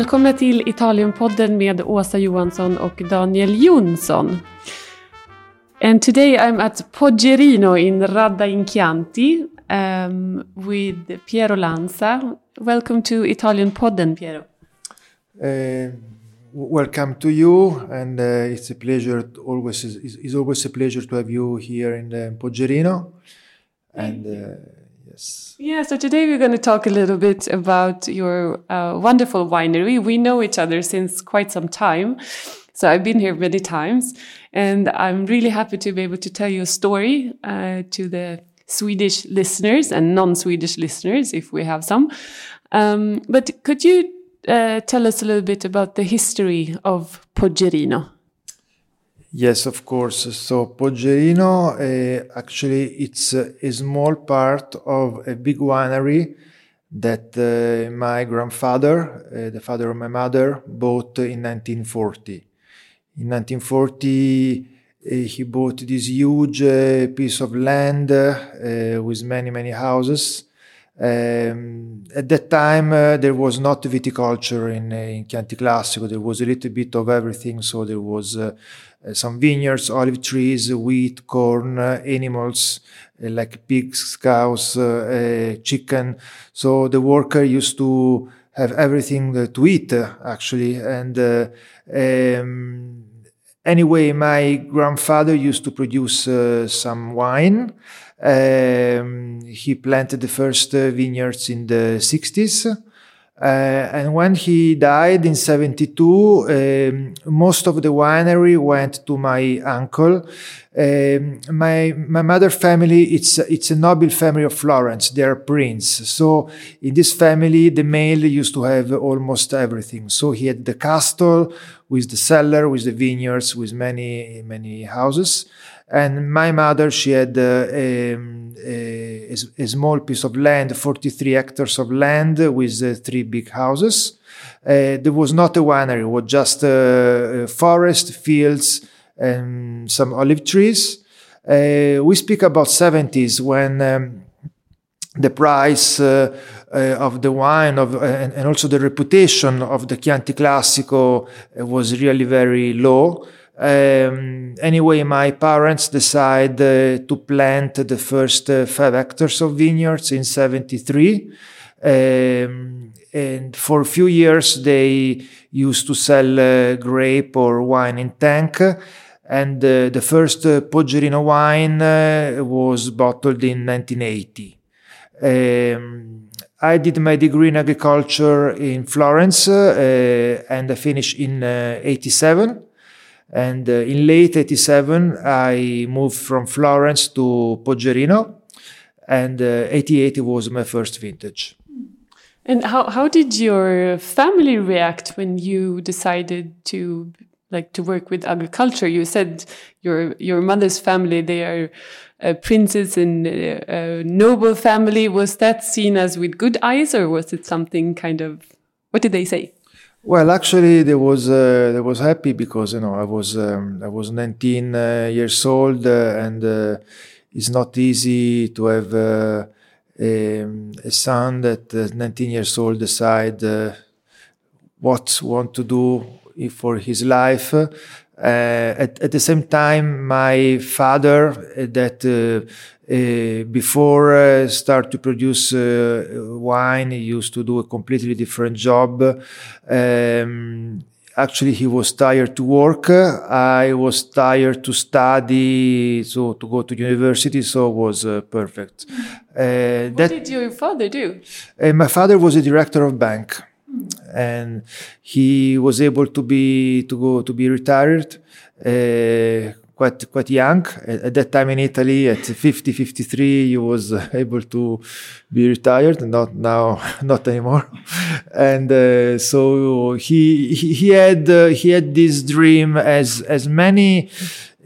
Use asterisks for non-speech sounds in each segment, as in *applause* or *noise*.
Välkomna till Italienpodden med Åsa Johansson och Daniel Jonsson. And today I'm at Poggerino in Radda in Chianti um, with Piero Lanza. Welcome to Italienpodden, Piero. Uh, welcome to you, and uh, it's a pleasure. Always, it's, it's, always a pleasure to have you here in uh, Poggerino. And uh, yes. Yeah. So today we're going to talk a little bit about your uh, wonderful winery. We know each other since quite some time. So I've been here many times, and I'm really happy to be able to tell you a story uh, to the Swedish listeners and non-Swedish listeners, if we have some. Um, but could you uh, tell us a little bit about the history of Poggerino? Yes, of course. So Poggerino, uh, actually, it's a, small part of a big winery that uh, my grandfather, uh, the father of my mother, bought in 1940. In 1940, uh, he bought this huge piece of land with many, many houses. Um, at that time, uh, there was not viticulture in, uh, in Chianti Classico. There was a little bit of everything. So there was uh, Uh, some vineyards, olive trees, wheat, corn, uh, animals uh, like pigs, cows, chicken. So the worker used to have everything to eat, actually. And um, anyway, my grandfather used to produce some wine. Um, he planted the first uh, vineyards in the 60s. Uh, and when he died in 72, um, most of the winery went to my uncle. Um, my my mother family it's it's a noble family of Florence. They are prince. So in this family, the male used to have almost everything. So he had the castle with the cellar, with the vineyards, with many many houses. And my mother, she had uh, um, a, a, small piece of land, 43 hectares of land with uh, three big houses. Uh, there was not a winery, it was just a, forest, fields, and some olive trees. Uh, we speak about 70s when um, the price uh, uh, of the wine of, and, and, also the reputation of the Chianti Classico was really very low. Um, anyway, my parents decided uh, to plant the first uh, five hectares of vineyards in 73. Um, and for a few years, they used to sell uh, grape or wine in tank. And uh, the first uh, Poggerino wine uh, was bottled in 1980. Um, I did my degree in agriculture in Florence and I finished in 87. And uh, in late 87, I moved from Florence to Poggerino, and uh, 88 was my first vintage. And how, how did your family react when you decided to like to work with agriculture? You said your your mother's family they are a princes and a noble family. Was that seen as with good eyes, or was it something kind of? What did they say? Well, actually, they was uh, they was happy because you know I was um, I was 19 uh, years old uh, and uh, it's not easy to have uh, a, a, son that uh, 19 years old decide what want to do for his life. At, at, the same time, my father that uh, before uh, start to produce uh, wine, he used to do a completely different job. Um, actually, he was tired to work. I was tired to study, so to go to university. So it was uh, perfect. what that, did your father do? my father was a director of bank and he was able to be to go to be retired uh, quite quite young. At, that time in Italy at 50 53 he was *laughs* able to be retired not now *laughs* not anymore. *laughs* And uh, so he he had uh, he had this dream as as many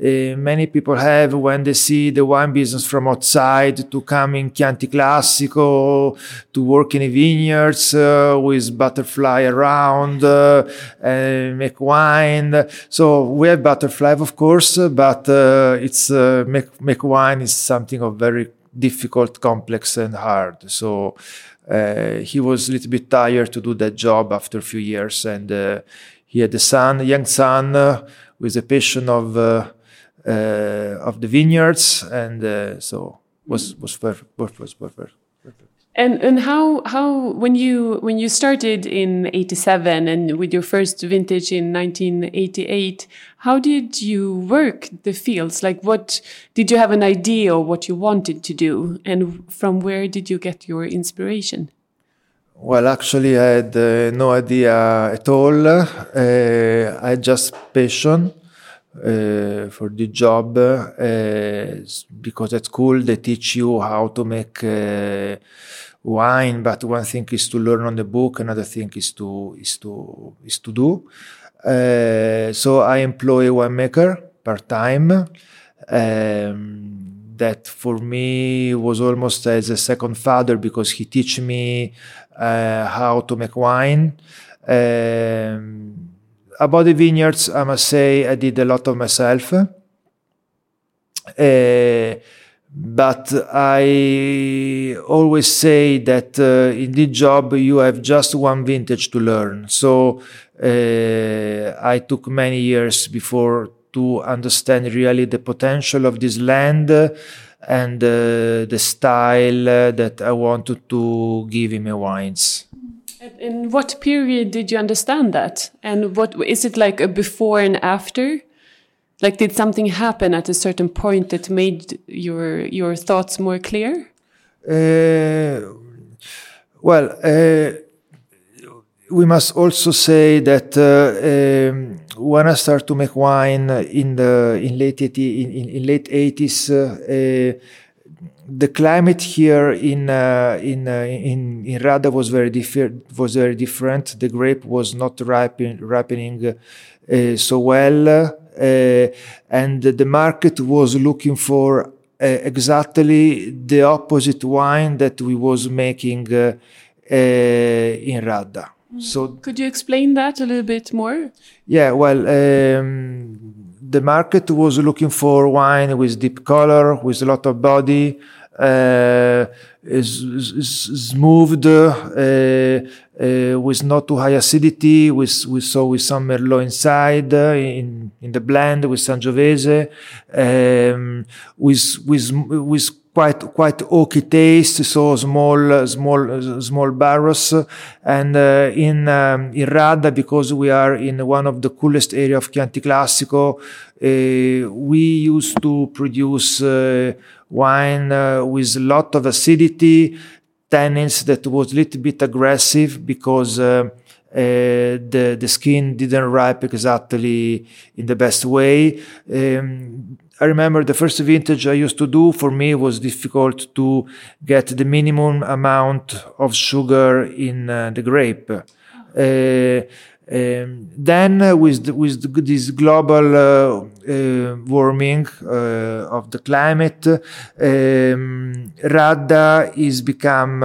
uh, many people have when they see the wine business from outside to come in Chianti Classico, to work in vineyards uh, with butterfly around, uh, and make wine. So we have butterfly, of course, but uh, it's make, make wine is something of very difficult, complex, and hard. So uh, he was a little bit tired to do that job after a few years, and uh, he had a son, a young son, uh, with a passion of uh, uh, of the vineyards, and uh, so was was perfect, was perfect. And and how how when you when you started in '87 and with your first vintage in 1988, how did you work the fields? Like, what did you have an idea of what you wanted to do, and from where did you get your inspiration? Well, actually, I had uh, no idea at all. Uh, I had just passion uh, for the job uh, because at school they teach you how to make uh, wine, but one thing is to learn on the book, another thing is to is to is to do. So I employ a winemaker part time. Um, that for me was almost as a second father because he teach me how to make wine. Um, about the vineyards, I must say I did a lot of myself. Uh, but I always say that uh, in this job you have just one vintage to learn. So uh, I took many years before to understand really the potential of this land and uh, the style that I wanted to give in my wines. In what period did you understand that? And what is it like a before and after? Like, did something happen at a certain point that made your your thoughts more clear? Uh, well, uh, we must also say that uh, um, when I started to make wine in the in late 80, in, in, in late eighties, uh, uh, the climate here in uh, in, uh, in in Radda was very different. Was very different. The grape was not ripening ripening uh, so well, uh, and the market was looking for uh, exactly the opposite wine that we was making uh, in Radda. So could you explain that a little bit more? Yeah, well, um, the market was looking for wine with deep color, with a lot of body, uh, is, is smooth, uh, uh, with not too high acidity, with, so with some merlot inside uh, in in the blend with Sangiovese, um, with with with quite quite oaky taste, so small small small barrels, and uh, in um, in Radda because we are in one of the coolest area of Chianti Classico, uh, we used to produce uh, wine uh, with a lot of acidity, tannins that was a little bit aggressive because. Uh, uh, the the skin didn't ripe exactly in the best way. Um, I remember the first vintage I used to do for me was difficult to get the minimum amount of sugar in uh, the grape. Uh, um, then uh, with the, with the, this global uh, uh, warming of the climate, um, Radda is become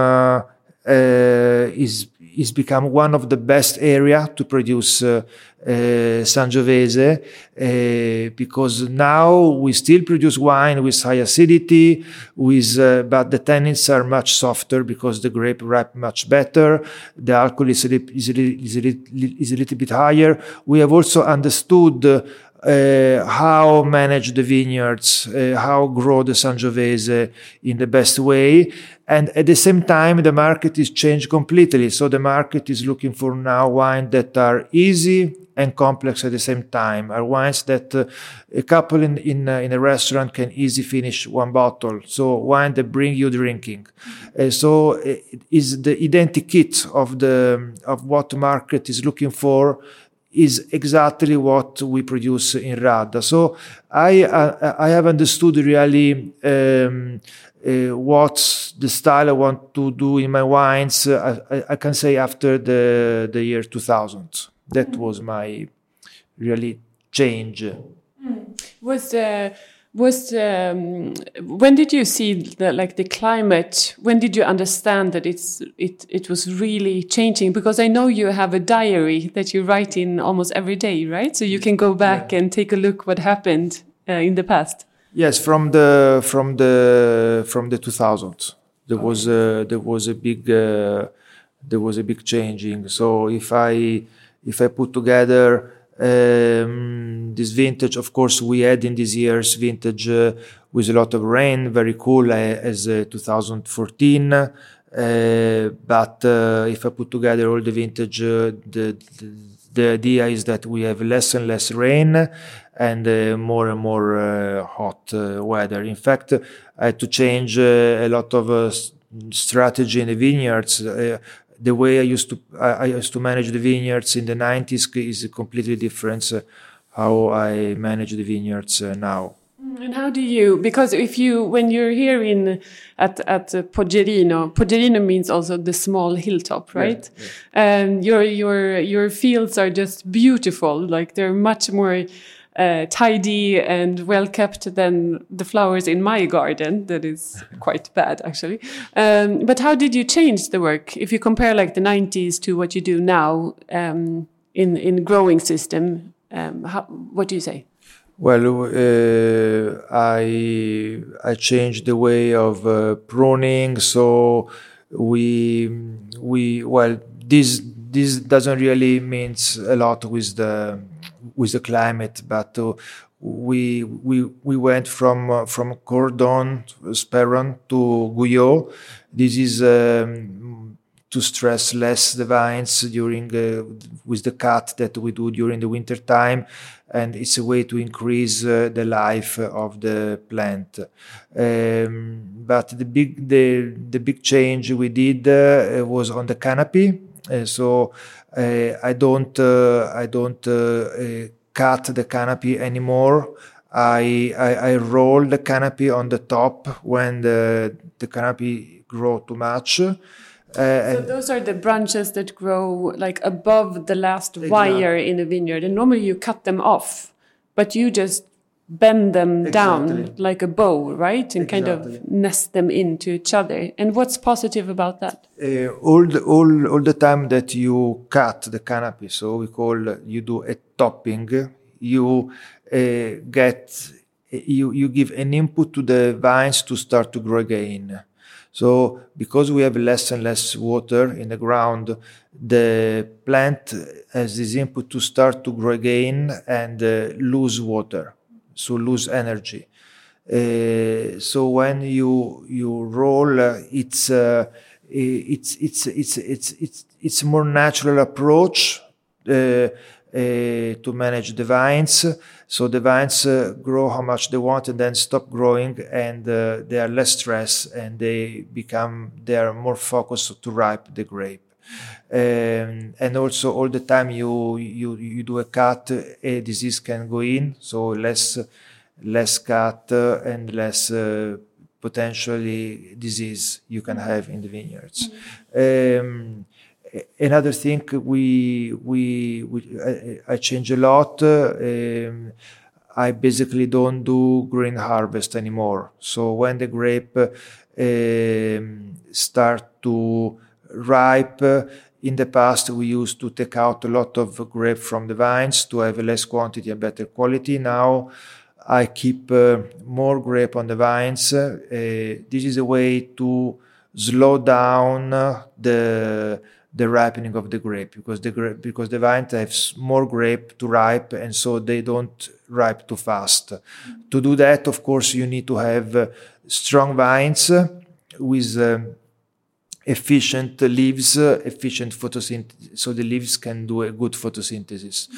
is is become one of the best area to produce uh, uh, Sangiovese uh, because now we still produce wine with high acidity, with uh, but the tannins are much softer because the grape ripe much better. The alcohol is a, is a, is a, is a little bit higher. We have also understood uh, how manage the vineyards, uh, how grow the Sangiovese in the best way. And at the same time, the market is changed completely. So the market is looking for now wines that are easy and complex at the same time. Are wines that uh, a couple in in, uh, in a restaurant can easily finish one bottle. So wine that bring you drinking. Uh, so it is the identikit of the of what the market is looking for is exactly what we produce in Radda. So I uh, I have understood really um, uh, what's the style I want to do in my wines. Uh, I, I, can say after the the year 2000, that was my really change. Mm. Was uh, was um, when did you see the like the climate? When did you understand that it's it it was really changing? Because i know you have a diary that you write in almost every day right? So you can go back yeah. and take a look what happened uh, in the past. Yes from the from the from the 2000s There was a, there was a big uh, there was a big changing. So if I if I put together um, this vintage, of course, we had in these years vintage uh, with a lot of rain, very cool uh, as uh, 2014. Uh, but uh, if I put together all the vintage, uh, the, the, the idea is that we have less and less rain and more and more hot weather. In fact, I had to change a lot of strategy in the vineyards the way I used to I, used to manage the vineyards in the 90s is completely different uh, how I manage the vineyards uh, now. Mm, and how do you? Because if you, when you're here in at at uh, Poggerino, Poggerino means also the small hilltop, right? Yeah, yeah. And your your your fields are just beautiful. Like they're much more uh, tidy and well kept than the flowers in my garden. That is *laughs* quite bad, actually. Um, but how did you change the work if you compare like the 90s to what you do now um, in in growing system? Um, how, what do you say? Well, uh, I I changed the way of uh, pruning, so we we well this this doesn't really means a lot with the with the climate, but uh, we we we went from uh, from Cordon Speronato to Guyot. This is um, to stress less the vines during uh, with the cut that we do during the winter time and it's a way to increase uh, the life of the plant um, but the big the the big change we did uh, was on the canopy so uh, I don't uh, I don't cut the canopy anymore. I, I, I roll the canopy on the top when the the canopy grow too much. Uh, so those are the branches that grow like above the last exactly. wire in a vineyard, and normally you cut them off, but you just bend them exactly. down like a bow, right? And exactly. kind of nest them into each other. And what's positive about that? Uh, all, the, all, all the time that you cut the canopy, so we call, you do a topping, you uh, get, you, you give an input to the vines to start to grow again. So because we have less and less water in the ground, the plant has this input to start to grow again and uh, lose water so lose energy. Uh, so when you you roll, uh, it's, uh, it's it's it's it's it's it's more natural approach uh, uh, to manage the vines. So the vines uh, grow how much they want and then stop growing, and they are less stressed and they become they are more focused to ripe the grape. Um, and also all the time you you you do a cut a disease can go in so less less cut and less uh, potentially disease you can have in the vineyards mm-hmm. um, another thing we we, we I, I, change a lot um, I basically don't do green harvest anymore so when the grape um, start to ripe in the past, we used to take out a lot of grape from the vines to have less quantity and better quality. Now, I keep uh, more grape on the vines. Uh, this is a way to slow down the the ripening of the grape because the grape because the vines have more grape to ripe and so they don't ripe too fast. Mm-hmm. To do that, of course, you need to have uh, strong vines with uh, efficient leaves, efficient photosynthesis, so the leaves can do a good photosynthesis.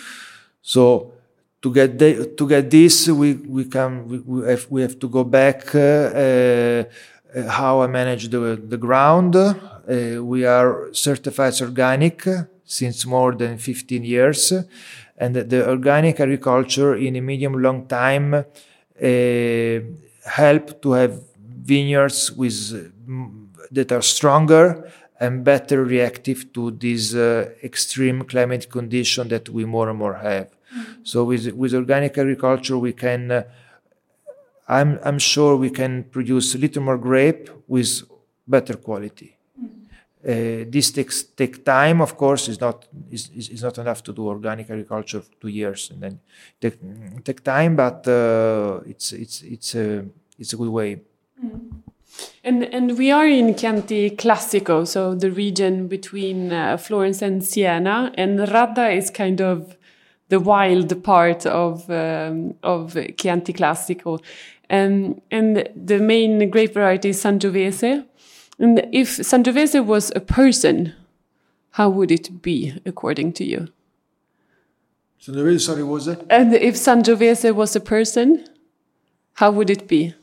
So to get the, to get this, we we can we, we have we have to go back. Uh, uh, how I manage the the ground. Uh, we are certified organic since more than 15 years, and the organic agriculture in a medium long time uh, help to have vineyards with that are stronger and better reactive to this uh, extreme climate condition that we more and more have. Mm-hmm. So with with organic agriculture, we can. Uh, I'm I'm sure we can produce a little more grape with better quality. Mm-hmm. Uh, this takes take time, of course. Is not is, is not enough to do organic agriculture for two years and then take take time, but uh, it's it's it's a it's a good way. Mm. And and we are in Chianti Classico, so the region between uh, Florence and Siena, and Radda is kind of the wild part of um, of Chianti Classico, and and the main grape variety is Sangiovese. And if Sangiovese was a person, how would it be according to you? Sangiovese, sorry, was it? And if Sangiovese was a person, how would it be?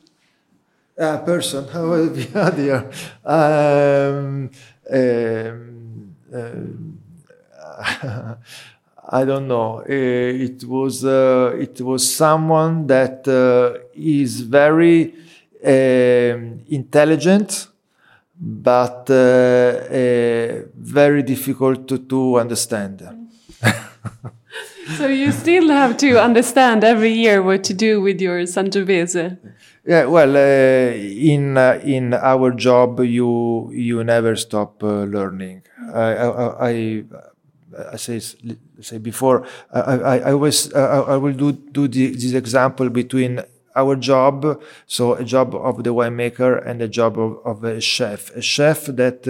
A person, how? Oh *laughs* dear. Um, um, uh, *laughs* I don't know. Uh, it was uh, it was someone that uh, is very um, intelligent, but uh, uh, very difficult to, to understand. *laughs* so you still have to understand every year what to do with your Sangiovese. Yeah, well, uh, in uh, in our job, you you never stop uh, learning. I, I, I, I say say before. I I, I always I, I will do do the, this example between our job, so a job of the winemaker and a job of, of a chef. A chef that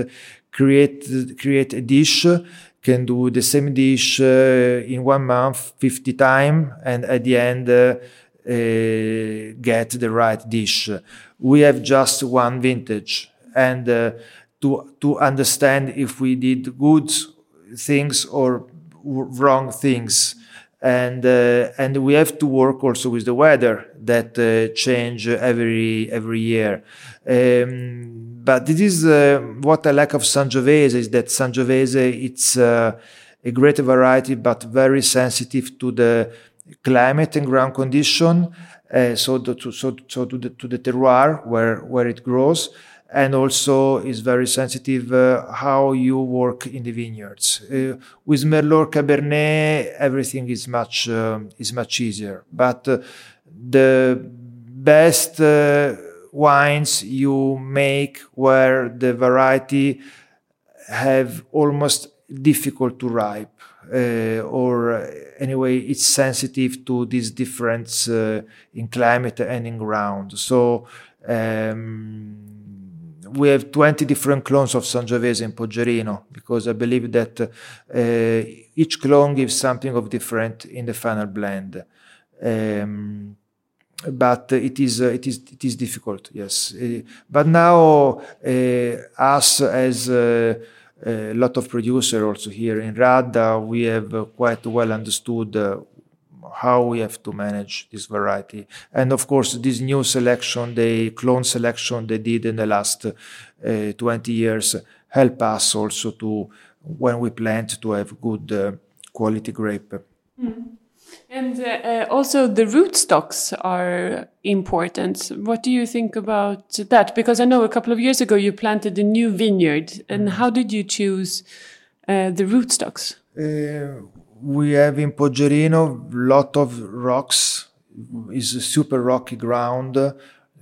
create create a dish can do the same dish uh, in one month 50 times and at the end uh, uh, get the right dish. We have just one vintage and uh, to, to understand if we did good things or wrong things. And, uh, and we have to work also with the weather that uh, change every, every year. Um, but this is uh, what I like of Sangiovese is that Sangiovese it's uh, a great variety, but very sensitive to the climate and ground condition. Uh, so, the, to, so, so to the, to the terroir where, where it grows and also is very sensitive uh, how you work in the vineyards. Uh, with Merlot Cabernet, everything is much uh, is much easier. But uh, the best uh, wines you make where the variety have almost difficult to ripe. Uh, or anyway, it's sensitive to this difference in climate and in ground. So um, we have 20 different clones of Sangiovese in Poggerino because I believe that uh, each clone gives something of different in the final blend. Um, but it is uh, it is it is difficult, yes. Uh, but now uh, us as uh, a lot of producers also here in Radda, we have quite well understood how we have to manage this variety. And of course, this new selection, the clone selection they did in the last uh, 20 years, help us also to, when we plant, to have good uh, quality grape. Mm. And uh, also, the rootstocks are important. What do you think about that? Because I know a couple of years ago you planted a new vineyard, and mm. how did you choose uh, the rootstocks? Uh, we have in Poggerino a lot of rocks. It's a super rocky ground.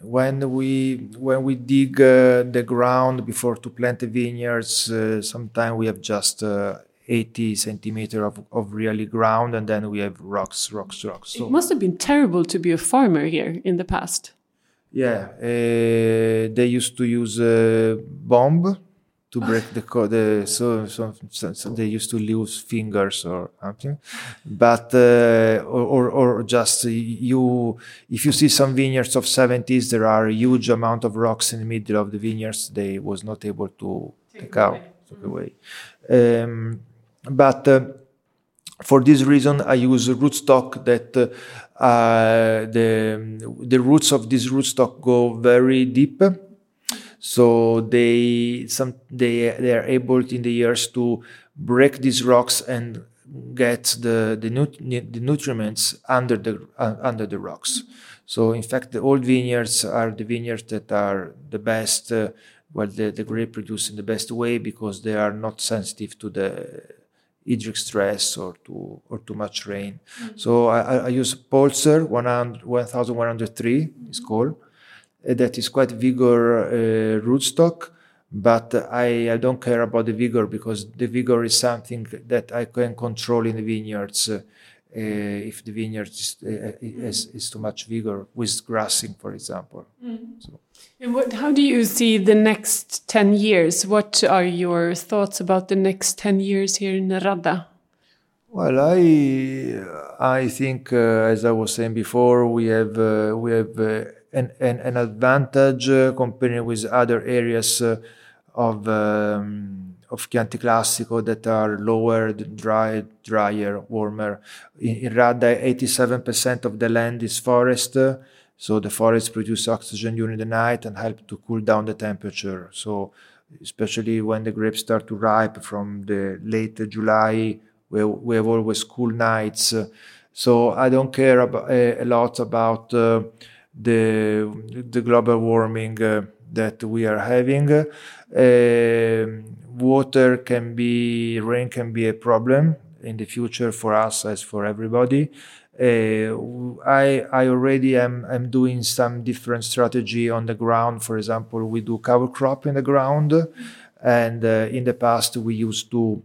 When we when we dig uh, the ground before to plant the vineyards, uh, sometimes we have just uh, 80 centimeter of, of really ground, and then we have rocks, rocks, rocks. So, it must have been terrible to be a farmer here in the past. Yeah, uh, they used to use a bomb to break the code. Uh, so, so, so, they used to lose fingers or something. But uh, or, or, or just you, if you see some vineyards of 70s, there are a huge amount of rocks in the middle of the vineyards. They was not able to take, take out, take away. Um, but uh, for this reason, I use rootstock that uh, the the roots of this rootstock go very deep so they some they they are able in the years to break these rocks and get the the, nut, the nutrients under the uh, under the rocks. So in fact, the old vineyards are the vineyards that are the best. Uh, well, the, the grape produce in the best way because they are not sensitive to the hydric stress or to or too much rain. Mm-hmm. So I, I use Paulsen 1103 mm-hmm. is called uh, that is quite vigor uh, rootstock but I, I, don't care about the vigor because the vigor is something that I can control in the vineyards. Uh, if the vineyard is, is, is, too much vigor with grassing, for example. Mm. So. And what, how do you see the next 10 years? What are your thoughts about the next 10 years here in Radda? Well, I I think, uh, as I was saying before, we have uh, we have uh, an, an, an advantage uh, comparing with other areas uh, of um, of Chianti Classico that are lower, dry, drier, warmer. In, in Radda, 87% of the land is forest, so the forest produce oxygen during the night and help to cool down the temperature. So, especially when the grapes start to ripe from the late July we, we have always cool nights. So I don't care about, a lot about uh, the the global warming uh, that we are having. Uh, water can be rain can be a problem in the future for us as for everybody. Uh, I I already am am doing some different strategy on the ground. For example, we do cover crop in the ground, and uh, in the past we used to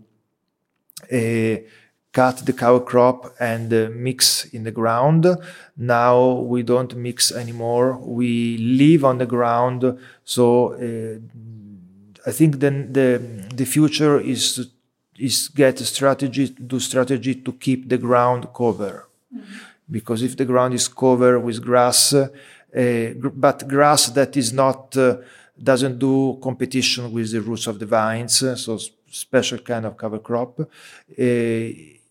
cut the cover crop and uh, mix in the ground. Now we don't mix anymore. We live on the ground. So uh, I think then the the future is is get a strategy do strategy to keep the ground cover. Mm-hmm. Because if the ground is covered with grass, uh, but grass that is not uh, doesn't do competition with the roots of the vines, so special kind of cover crop.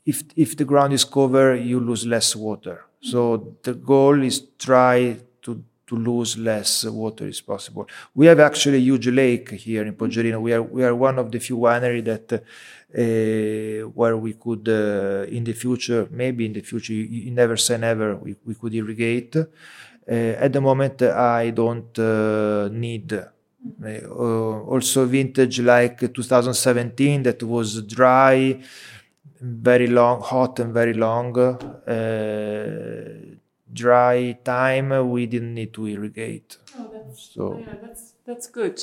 Uh, if if the ground is covered, you lose less water. So the goal is try to to lose less water as possible. We have actually a huge lake here in Poggerino. We are we are one of the few winery that uh, where we could uh, in the future, maybe in the future, you, you never say never, we, we could irrigate. Uh, at the moment, I don't uh, need uh, also vintage like 2017 that was dry, very long, hot and very long. Uh, dry time, we didn't need to irrigate. Oh, that's, so yeah, that's that's good.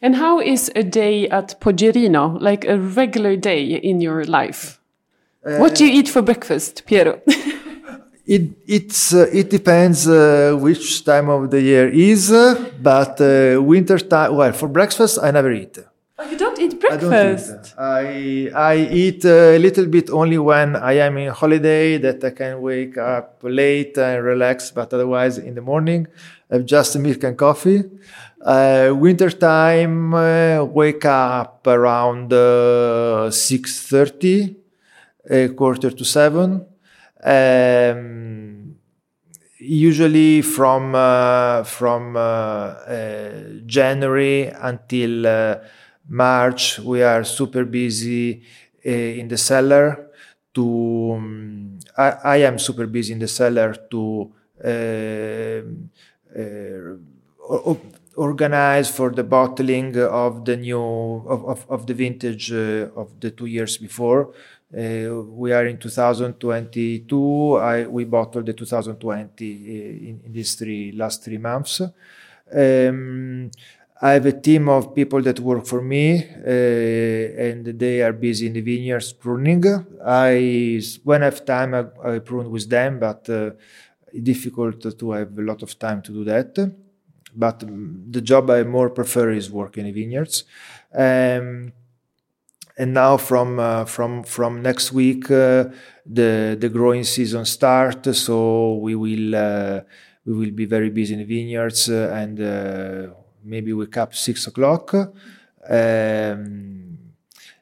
And how is a day at Poggerino, like a regular day in your life? Uh, what do you eat for breakfast, Piero? *laughs* It it's uh, it depends uh, which time of the year is, uh, but uh, winter time. Well, for breakfast I never eat. Oh, you don't eat breakfast. I eat, I, I eat a little bit only when I am in holiday that I can wake up late and relax. But otherwise, in the morning, I have just milk and coffee. Uh, winter time, uh, wake up around uh, six thirty, a quarter to seven um, usually from uh, from uh, uh, January until uh, March, we are super busy uh, in the cellar. To um, I, I, am super busy in the cellar to organize for the bottling of the new of, of, of the vintage uh, of the two years before uh, we are in 2022. I, we bottled the 2020 uh, in, in, these three last three months. Um, I have a team of people that work for me, uh, and they are busy in the vineyards pruning. I, when I have time, I, I prune with them, but uh, difficult to have a lot of time to do that. But the job I more prefer is working in vineyards. Um, and now from uh, from from next week uh, the the growing season start so we will uh, we will be very busy in the vineyards uh, and uh, maybe wake up six o'clock um,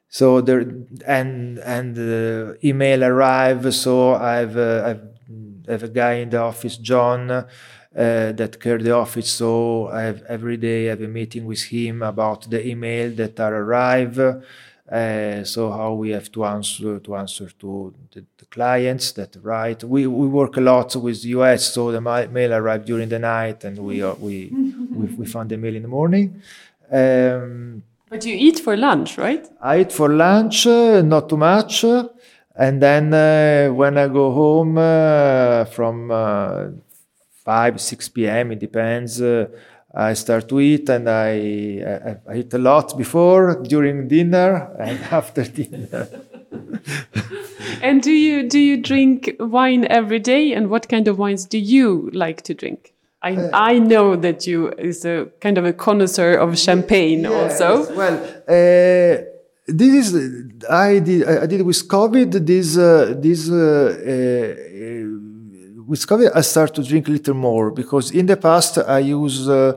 so there and and uh, email arrive so I've I've have a guy in the office John that care the office so I have every day I have a meeting with him about the email that are arrive uh, so how we have to answer to answer to the, the, clients that write. We we work a lot with US, so the mail arrive during the night, and we uh, we, we we find the mail in the morning. Um, but you eat for lunch, right? I eat for lunch, uh, not too much, and then uh, when I go home uh, from uh, five six p.m. it depends. I start to eat and I, I, I, eat a lot before, during dinner, and *laughs* after dinner. and do you do you drink wine every day? And what kind of wines do you like to drink? I, uh, I know that you is a kind of a connoisseur of champagne yes, also. Well, uh, this is I did I did with COVID. This uh, this uh, uh, with COVID I start to drink a little more because in the past I use uh,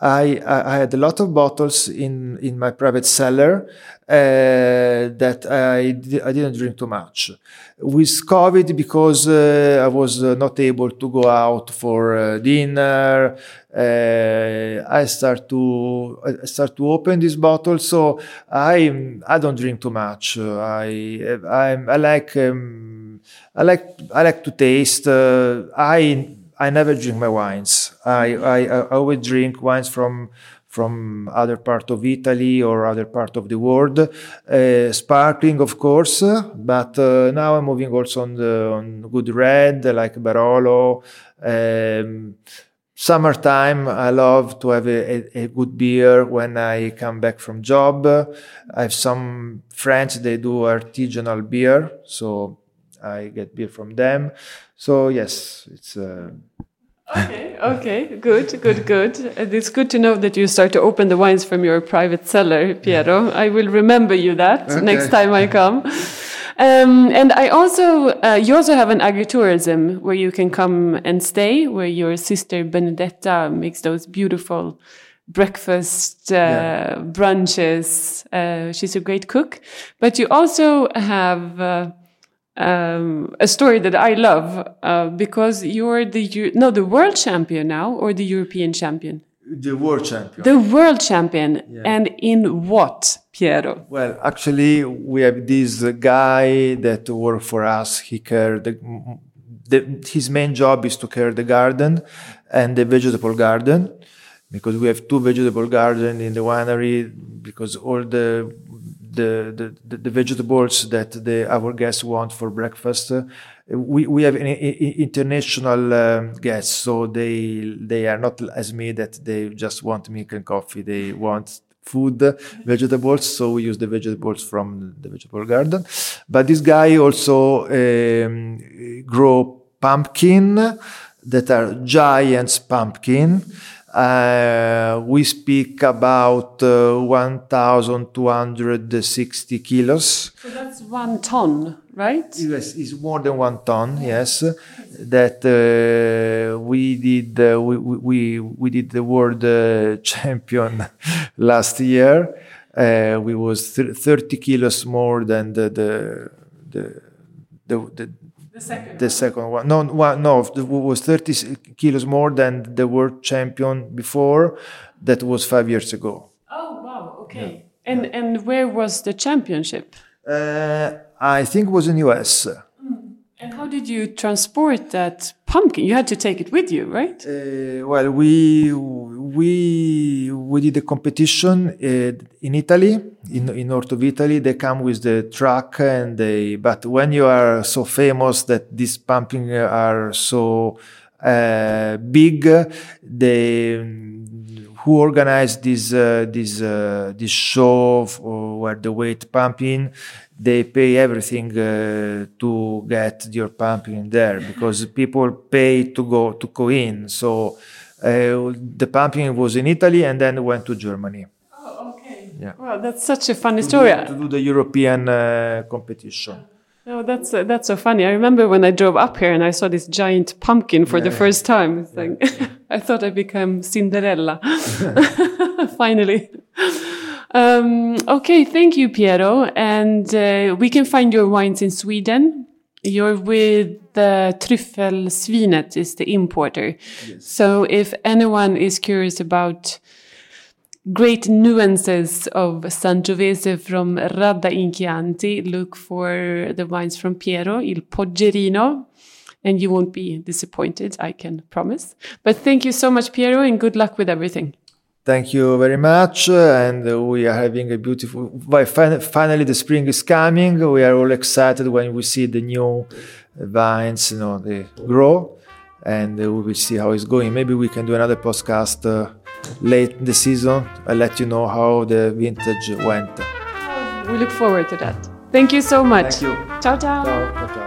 I, I had a lot of bottles in, in my private cellar uh, that I, I didn't drink too much. With COVID, because uh, I was uh, not able to go out for uh, dinner, uh, I start to I start to open this bottle. So I I don't drink too much. I I, I like um, I like I like to taste. Uh, I I never drink my wines. I, I, I always drink wines from from other part of Italy or other part of the world. Uh, sparkling, of course, but uh, now I'm moving also on the on good red like Barolo. Um, summertime, I love to have a, a, a, good beer when I come back from job. I have some friends they do artisanal beer, so I get beer from them. So yes, it's. Uh, okay, okay, good, good, good. It's good to know that you start to open the wines from your private cellar, Piero. I will remember you that okay. next time I come. Um, and I also, uh, you also have an agritourism where you can come and stay, where your sister Benedetta makes those beautiful breakfast uh, yeah. brunches. Uh, she's a great cook, but you also have uh, um, a story that I love uh, because you're the no the world champion now or the European champion. The world champion. The world champion, yeah. and in what, Piero? Well, actually, we have this guy that worked for us. He cared. The, the, his main job is to care the garden and the vegetable garden because we have two vegetable garden in the winery because all the the, the, the vegetables that the, our guests want for breakfast. We, we have an, international um, guests, so they they are not as me that they just want milk and coffee. They want food, vegetables. So we use the vegetables from the vegetable garden. But this guy also um, grow pumpkin that are giants pumpkin uh, we speak about uh, 1,260 kilos. So that's one ton, right? Yes, it's more than one ton. Yes, that uh, we did. Uh, we, we we did the world uh, *laughs* champion *laughs* last year. Uh, we was th 30 kilos more than the the the, the, the the second, the second one. No, one, no, it was 30 kilos more than the world champion before. That was five years ago. Oh wow! Okay. Yeah. And and where was the championship? Uh, I think it was in US. And how did you transport that pumpkin? You had to take it with you, right? Uh, well, we we we did a competition uh, in Italy, in in north of Italy. They come with the truck, and they. But when you are so famous that these pumpkins are so uh, big, they who organized this uh, this uh, this show where the weight pumping they pay everything uh, to get your pumping there because people pay to go to go in so uh, the pumping was in Italy and then went to Germany. Oh, okay. Yeah. Well, that's such a funny to story. Do, to do the European uh, competition. Oh, that's uh, that's so funny. I remember when I drove up here and I saw this giant pumpkin for yeah. the first time. It's like *laughs* I thought I became Cinderella. *laughs* *laughs* Finally. Um, okay, thank you, Piero. And uh, we can find your wines in Sweden. You're with the Tryffelsvinet is the importer. Yes. So if anyone is curious about great nuances of Sangiovese from Radda in Chianti, look for the wines from Piero, Il Poggerino, and you won't be disappointed, I can promise. But thank you so much, Piero, and good luck with everything. Thank you very much. And we are having a beautiful, Well, finally the spring is coming. We are all excited when we see the new vines, you know, they grow and we will see how it's going. Maybe we can do another podcast uh, late in the season. I'll let you know how the vintage went. We look forward to that. Thank you so much. Thank you. Ciao, ciao. Ciao, ciao, ciao.